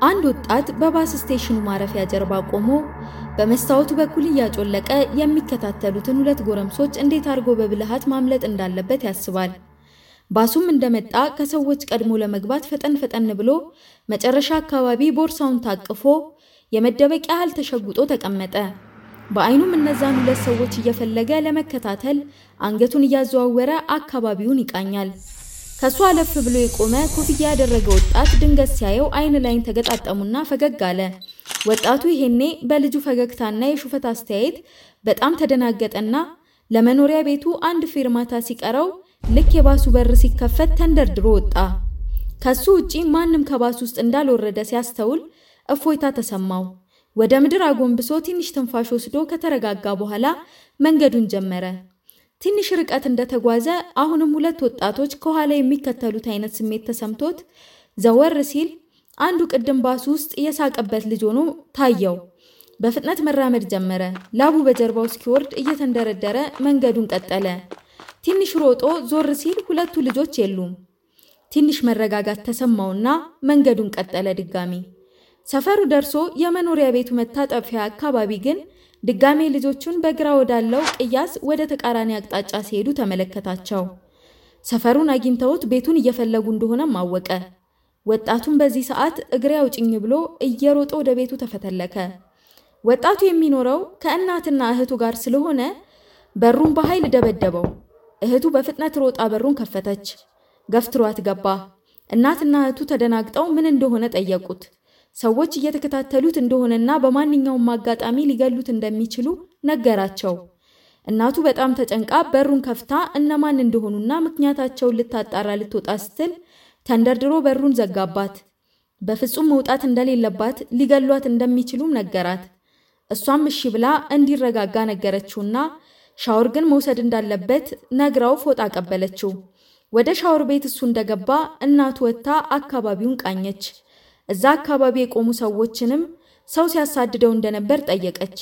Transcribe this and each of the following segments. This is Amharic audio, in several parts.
አንድ ወጣት በባስ ስቴሽኑ ማረፊያ ጀርባ ቆሞ በመስታወቱ በኩል እያጮለቀ የሚከታተሉትን ሁለት ጎረምሶች እንዴት አድርጎ በብልሃት ማምለጥ እንዳለበት ያስባል። ባሱም እንደመጣ ከሰዎች ቀድሞ ለመግባት ፈጠን ፈጠን ብሎ መጨረሻ አካባቢ ቦርሳውን ታቅፎ የመደበቂያ ያህል ተሸጉጦ ተቀመጠ። በአይኑም እነዛን ሁለት ሰዎች እየፈለገ ለመከታተል አንገቱን እያዘዋወረ አካባቢውን ይቃኛል። ከሱ አለፍ ብሎ የቆመ ኮፍያ ያደረገ ወጣት ድንገት ሲያየው አይን ላይን ተገጣጠሙና ፈገግ አለ። ወጣቱ ይሄኔ በልጁ ፈገግታና የሹፈት አስተያየት በጣም ተደናገጠና ለመኖሪያ ቤቱ አንድ ፌርማታ ሲቀረው ልክ የባሱ በር ሲከፈት ተንደርድሮ ወጣ። ከሱ ውጪ ማንም ከባሱ ውስጥ እንዳልወረደ ሲያስተውል እፎይታ ተሰማው። ወደ ምድር አጎንብሶ ትንሽ ትንፋሽ ወስዶ ከተረጋጋ በኋላ መንገዱን ጀመረ። ትንሽ ርቀት እንደተጓዘ አሁንም ሁለት ወጣቶች ከኋላ የሚከተሉት አይነት ስሜት ተሰምቶት ዘወር ሲል አንዱ ቅድም ባሱ ውስጥ የሳቀበት ልጅ ሆኖ ታየው። በፍጥነት መራመድ ጀመረ። ላቡ በጀርባው እስኪወርድ እየተንደረደረ መንገዱን ቀጠለ። ትንሽ ሮጦ ዞር ሲል ሁለቱ ልጆች የሉም። ትንሽ መረጋጋት ተሰማውና መንገዱን ቀጠለ ድጋሚ። ሰፈሩ ደርሶ የመኖሪያ ቤቱ መታጠፊያ አካባቢ ግን ድጋሜ ልጆቹን በግራ ወዳለው ቅያስ ወደ ተቃራኒ አቅጣጫ ሲሄዱ ተመለከታቸው። ሰፈሩን አግኝተውት ቤቱን እየፈለጉ እንደሆነም አወቀ። ወጣቱን በዚህ ሰዓት እግሬ አውጭኝ ብሎ እየሮጠ ወደ ቤቱ ተፈተለከ። ወጣቱ የሚኖረው ከእናትና እህቱ ጋር ስለሆነ በሩን በኃይል ደበደበው። እህቱ በፍጥነት ሮጣ በሩን ከፈተች። ገፍትሯት ገባ። እናትና እህቱ ተደናግጠው ምን እንደሆነ ጠየቁት። ሰዎች እየተከታተሉት እንደሆነና በማንኛውም አጋጣሚ ሊገሉት እንደሚችሉ ነገራቸው። እናቱ በጣም ተጨንቃ በሩን ከፍታ እነማን እንደሆኑና ምክንያታቸውን ልታጣራ ልትወጣ ስትል ተንደርድሮ በሩን ዘጋባት። በፍጹም መውጣት እንደሌለባት ሊገሏት እንደሚችሉም ነገራት። እሷም እሺ ብላ እንዲረጋጋ ነገረችውና ሻወር ግን መውሰድ እንዳለበት ነግራው ፎጣ አቀበለችው። ወደ ሻወር ቤት እሱ እንደገባ እናቱ ወጥታ አካባቢውን ቃኘች። እዛ አካባቢ የቆሙ ሰዎችንም ሰው ሲያሳድደው እንደነበር ጠየቀች።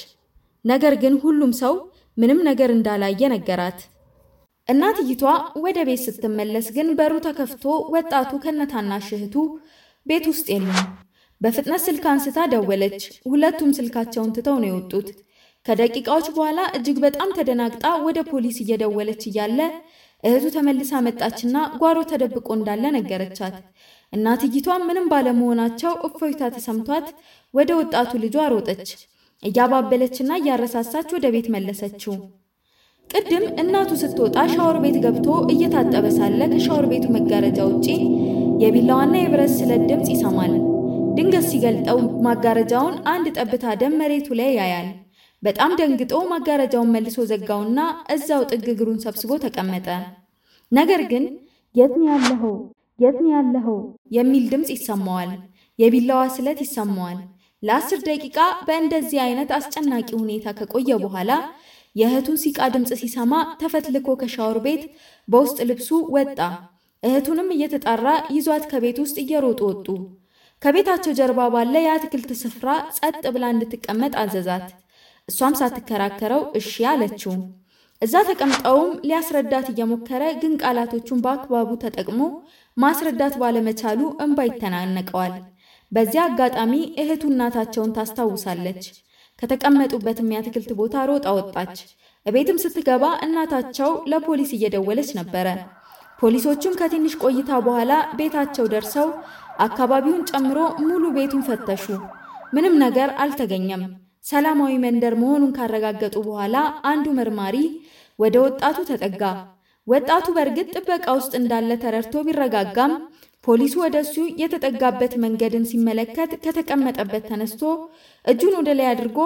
ነገር ግን ሁሉም ሰው ምንም ነገር እንዳላየ ነገራት። እናትይቷ ወደ ቤት ስትመለስ ግን በሩ ተከፍቶ ወጣቱ ከነታናሽ እህቱ ቤት ውስጥ የሉም። በፍጥነት ስልክ አንስታ ደወለች። ሁለቱም ስልካቸውን ትተው ነው የወጡት። ከደቂቃዎች በኋላ እጅግ በጣም ተደናግጣ ወደ ፖሊስ እየደወለች እያለ እህቱ ተመልሳ መጣችና ጓሮ ተደብቆ እንዳለ ነገረቻት። እናትይቷም ምንም ባለመሆናቸው እፎይታ ተሰምቷት ወደ ወጣቱ ልጇ ሮጠች። እያባበለችና እያረሳሳች ወደ ቤት መለሰችው። ቅድም እናቱ ስትወጣ ሻወር ቤት ገብቶ እየታጠበ ሳለ ከሻወር ቤቱ መጋረጃ ውጪ የቢላዋና የብረት ስለት ድምፅ ይሰማል። ድንገት ሲገልጠው ማጋረጃውን አንድ ጠብታ ደም መሬቱ ላይ ያያል። በጣም ደንግጦ ማጋረጃውን መልሶ ዘጋውና እዛው ጥግ እግሩን ሰብስቦ ተቀመጠ። ነገር ግን የት ነው ያለኸው? የት ነው ያለኸው? የሚል ድምፅ ይሰማዋል። የቢላዋ ስለት ይሰማዋል። ለአስር ደቂቃ በእንደዚህ አይነት አስጨናቂ ሁኔታ ከቆየ በኋላ የእህቱን ሲቃ ድምፅ ሲሰማ ተፈትልኮ ከሻወር ቤት በውስጥ ልብሱ ወጣ። እህቱንም እየተጣራ ይዟት ከቤት ውስጥ እየሮጡ ወጡ። ከቤታቸው ጀርባ ባለ የአትክልት ስፍራ ጸጥ ብላ እንድትቀመጥ አዘዛት። እሷም ሳትከራከረው እሺ አለችው። እዛ ተቀምጠውም ሊያስረዳት እየሞከረ ግን ቃላቶቹን በአግባቡ ተጠቅሞ ማስረዳት ባለመቻሉ እንባ ይተናነቀዋል። በዚያ አጋጣሚ እህቱ እናታቸውን ታስታውሳለች። ከተቀመጡበትም የአትክልት ቦታ ሮጣ ወጣች። እቤትም ስትገባ እናታቸው ለፖሊስ እየደወለች ነበረ። ፖሊሶቹም ከትንሽ ቆይታ በኋላ ቤታቸው ደርሰው አካባቢውን ጨምሮ ሙሉ ቤቱን ፈተሹ። ምንም ነገር አልተገኘም። ሰላማዊ መንደር መሆኑን ካረጋገጡ በኋላ አንዱ መርማሪ ወደ ወጣቱ ተጠጋ። ወጣቱ በእርግጥ ጥበቃ ውስጥ እንዳለ ተረድቶ ቢረጋጋም ፖሊሱ ወደ እሱ የተጠጋበት መንገድን ሲመለከት ከተቀመጠበት ተነስቶ እጁን ወደ ላይ አድርጎ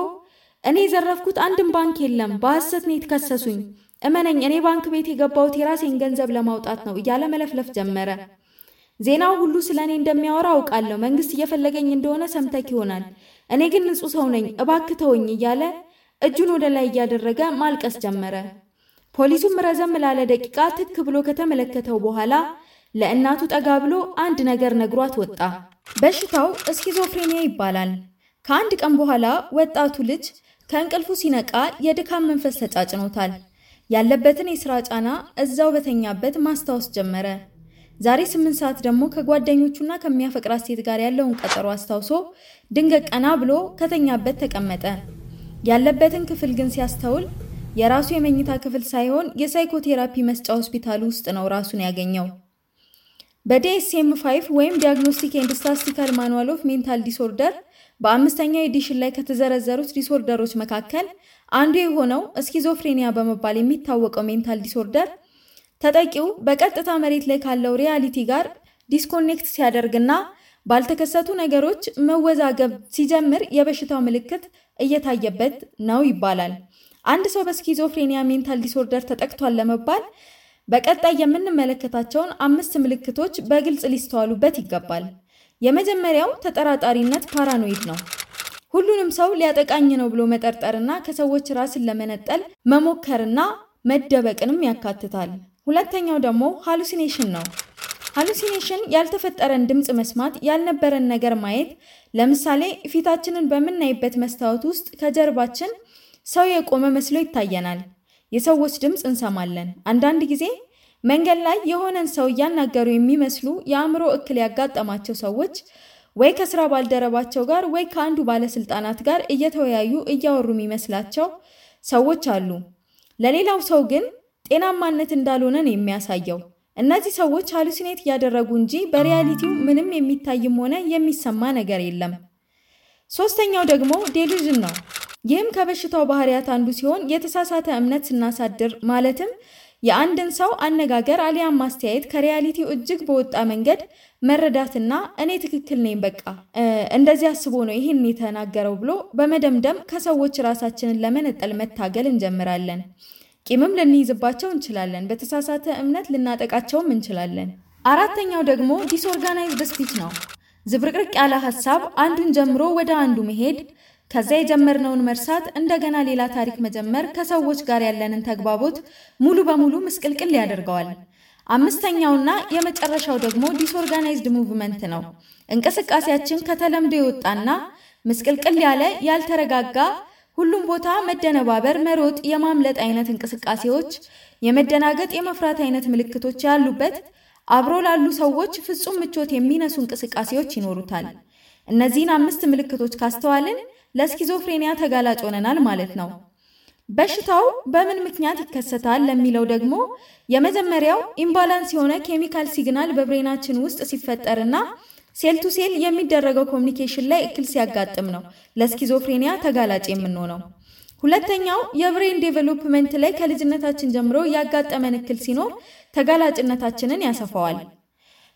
እኔ የዘረፍኩት አንድም ባንክ የለም፣ በሐሰት ነው የተከሰሱኝ፣ እመነኝ፣ እኔ ባንክ ቤት የገባሁት የራሴን ገንዘብ ለማውጣት ነው እያለ መለፍለፍ ጀመረ። ዜናው ሁሉ ስለ እኔ እንደሚያወራ አውቃለሁ። መንግስት እየፈለገኝ እንደሆነ ሰምተክ ይሆናል። እኔ ግን ንጹሕ ሰው ነኝ፣ እባክህ እያለ እጁን ወደ ላይ እያደረገ ማልቀስ ጀመረ። ፖሊሱም ረዘም ላለ ደቂቃ ትክ ብሎ ከተመለከተው በኋላ ለእናቱ ጠጋ ብሎ አንድ ነገር ነግሯት ወጣ። በሽታው እስኪዞፍሬኒያ ይባላል። ከአንድ ቀን በኋላ ወጣቱ ልጅ ከእንቅልፉ ሲነቃ የድካም መንፈስ ተጫጭኖታል። ያለበትን የሥራ ጫና እዛው በተኛበት ማስታወስ ጀመረ። ዛሬ ስምንት ሰዓት ደግሞ ከጓደኞቹና ከሚያፈቅራት ሴት ጋር ያለውን ቀጠሮ አስታውሶ ድንገት ቀና ብሎ ከተኛበት ተቀመጠ። ያለበትን ክፍል ግን ሲያስተውል የራሱ የመኝታ ክፍል ሳይሆን የሳይኮቴራፒ መስጫ ሆስፒታል ውስጥ ነው ራሱን ያገኘው። በዲኤስኤም 5 ወይም ዲያግኖስቲክ ኤንድ ስታቲስቲካል ማኑዋል ኦፍ ሜንታል ዲስኦርደር በአምስተኛው ኤዲሽን ላይ ከተዘረዘሩት ዲስኦርደሮች መካከል አንዱ የሆነው ስኪዞፍሬኒያ በመባል የሚታወቀው ሜንታል ዲስኦርደር ተጠቂው በቀጥታ መሬት ላይ ካለው ሪያሊቲ ጋር ዲስኮኔክት ሲያደርግና ባልተከሰቱ ነገሮች መወዛገብ ሲጀምር የበሽታው ምልክት እየታየበት ነው ይባላል። አንድ ሰው በስኪዞፍሬኒያ ሜንታል ዲስኦርደር ተጠቅቷል ለመባል በቀጣይ የምንመለከታቸውን አምስት ምልክቶች በግልጽ ሊስተዋሉበት ይገባል። የመጀመሪያው ተጠራጣሪነት ፓራኖይድ ነው። ሁሉንም ሰው ሊያጠቃኝ ነው ብሎ መጠርጠርና ከሰዎች ራስን ለመነጠል መሞከርና መደበቅንም ያካትታል። ሁለተኛው ደግሞ ሃሉሲኔሽን ነው። ሃሉሲኔሽን ያልተፈጠረን ድምፅ መስማት፣ ያልነበረን ነገር ማየት። ለምሳሌ ፊታችንን በምናይበት መስታወት ውስጥ ከጀርባችን ሰው የቆመ መስሎ ይታየናል። የሰዎች ድምፅ እንሰማለን። አንዳንድ ጊዜ መንገድ ላይ የሆነን ሰው እያናገሩ የሚመስሉ የአእምሮ እክል ያጋጠማቸው ሰዎች ወይ ከስራ ባልደረባቸው ጋር ወይ ከአንዱ ባለስልጣናት ጋር እየተወያዩ እያወሩ የሚመስላቸው ሰዎች አሉ። ለሌላው ሰው ግን ጤናማነት እንዳልሆነ ነው የሚያሳየው። እነዚህ ሰዎች ሃሉሲኔት እያደረጉ እንጂ በሪያሊቲው ምንም የሚታይም ሆነ የሚሰማ ነገር የለም። ሶስተኛው ደግሞ ዴሉዥን ነው። ይህም ከበሽታው ባህሪያት አንዱ ሲሆን የተሳሳተ እምነት ስናሳድር ማለትም የአንድን ሰው አነጋገር አሊያም ማስተያየት ከሪያሊቲው እጅግ በወጣ መንገድ መረዳትና እኔ ትክክል ነኝ፣ በቃ እንደዚህ አስቦ ነው ይህን የተናገረው ብሎ በመደምደም ከሰዎች ራሳችንን ለመነጠል መታገል እንጀምራለን። ቂምም ልንይዝባቸው እንችላለን። በተሳሳተ እምነት ልናጠቃቸውም እንችላለን። አራተኛው ደግሞ ዲስኦርጋናይዝድ ስፒች ነው። ዝብርቅርቅ ያለ ሀሳብ አንዱን ጀምሮ ወደ አንዱ መሄድ ከዛ የጀመርነውን መርሳት፣ እንደገና ሌላ ታሪክ መጀመር ከሰዎች ጋር ያለንን ተግባቦት ሙሉ በሙሉ ምስቅልቅል ያደርገዋል። አምስተኛውና የመጨረሻው ደግሞ ዲስኦርጋናይዝድ ሙቭመንት ነው። እንቅስቃሴያችን ከተለምዶ የወጣና ምስቅልቅል ያለ ያልተረጋጋ፣ ሁሉም ቦታ መደነባበር፣ መሮጥ፣ የማምለጥ አይነት እንቅስቃሴዎች፣ የመደናገጥ የመፍራት አይነት ምልክቶች ያሉበት አብሮ ላሉ ሰዎች ፍጹም ምቾት የሚነሱ እንቅስቃሴዎች ይኖሩታል። እነዚህን አምስት ምልክቶች ካስተዋልን ለስኪዞፍሬኒያ ተጋላጭ ሆነናል ማለት ነው። በሽታው በምን ምክንያት ይከሰታል ለሚለው ደግሞ የመጀመሪያው ኢምባላንስ የሆነ ኬሚካል ሲግናል በብሬናችን ውስጥ ሲፈጠርና ሴል ቱ ሴል የሚደረገው ኮሚኒኬሽን ላይ እክል ሲያጋጥም ነው ለስኪዞፍሬኒያ ተጋላጭ የምንሆነው። ሁለተኛው የብሬን ዴቨሎፕመንት ላይ ከልጅነታችን ጀምሮ ያጋጠመን እክል ሲኖር ተጋላጭነታችንን ያሰፋዋል።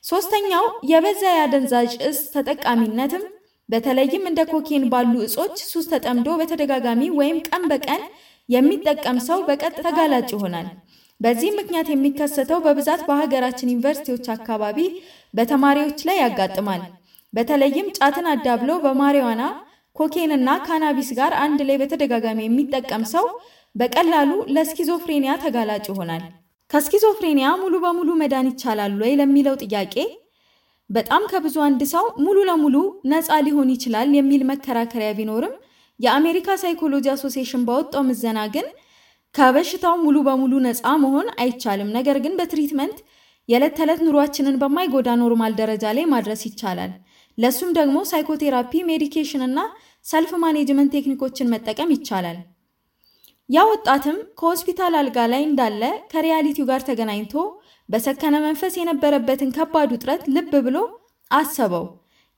ሶስተኛው የበዛ የአደንዛዥ እጽ ተጠቃሚነትም በተለይም እንደ ኮኬን ባሉ እጾች ሱስ ተጠምዶ በተደጋጋሚ ወይም ቀን በቀን የሚጠቀም ሰው በቀጥታ ተጋላጭ ይሆናል። በዚህ ምክንያት የሚከሰተው በብዛት በሀገራችን ዩኒቨርሲቲዎች አካባቢ በተማሪዎች ላይ ያጋጥማል። በተለይም ጫትን አዳብሎ በማሪዋና ኮኬንና ካናቢስ ጋር አንድ ላይ በተደጋጋሚ የሚጠቀም ሰው በቀላሉ ለስኪዞፍሬኒያ ተጋላጭ ይሆናል። ከስኪዞፍሬኒያ ሙሉ በሙሉ መዳን ይቻላል ወይ ለሚለው ጥያቄ በጣም ከብዙ አንድ ሰው ሙሉ ለሙሉ ነፃ ሊሆን ይችላል የሚል መከራከሪያ ቢኖርም የአሜሪካ ሳይኮሎጂ አሶሲዬሽን ባወጣው ምዘና ግን ከበሽታው ሙሉ በሙሉ ነፃ መሆን አይቻልም፣ ነገር ግን በትሪትመንት የዕለት ተዕለት ኑሯችንን በማይጎዳ ኖርማል ደረጃ ላይ ማድረስ ይቻላል። ለሱም ደግሞ ሳይኮቴራፒ፣ ሜዲኬሽን እና ሰልፍ ማኔጅመንት ቴክኒኮችን መጠቀም ይቻላል። ያ ወጣትም ከሆስፒታል አልጋ ላይ እንዳለ ከሪያሊቲው ጋር ተገናኝቶ በሰከነ መንፈስ የነበረበትን ከባድ ውጥረት ልብ ብሎ አሰበው።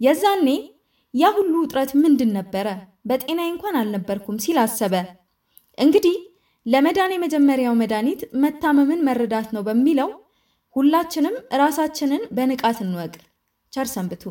የዛኔ ያ ሁሉ ውጥረት ምንድን ነበረ? በጤናዬ እንኳን አልነበርኩም ሲል አሰበ። እንግዲህ ለመዳን የመጀመሪያው መድኃኒት መታመምን መረዳት ነው በሚለው ሁላችንም ራሳችንን በንቃት እንወቅ። ቸር ሰንብቱ።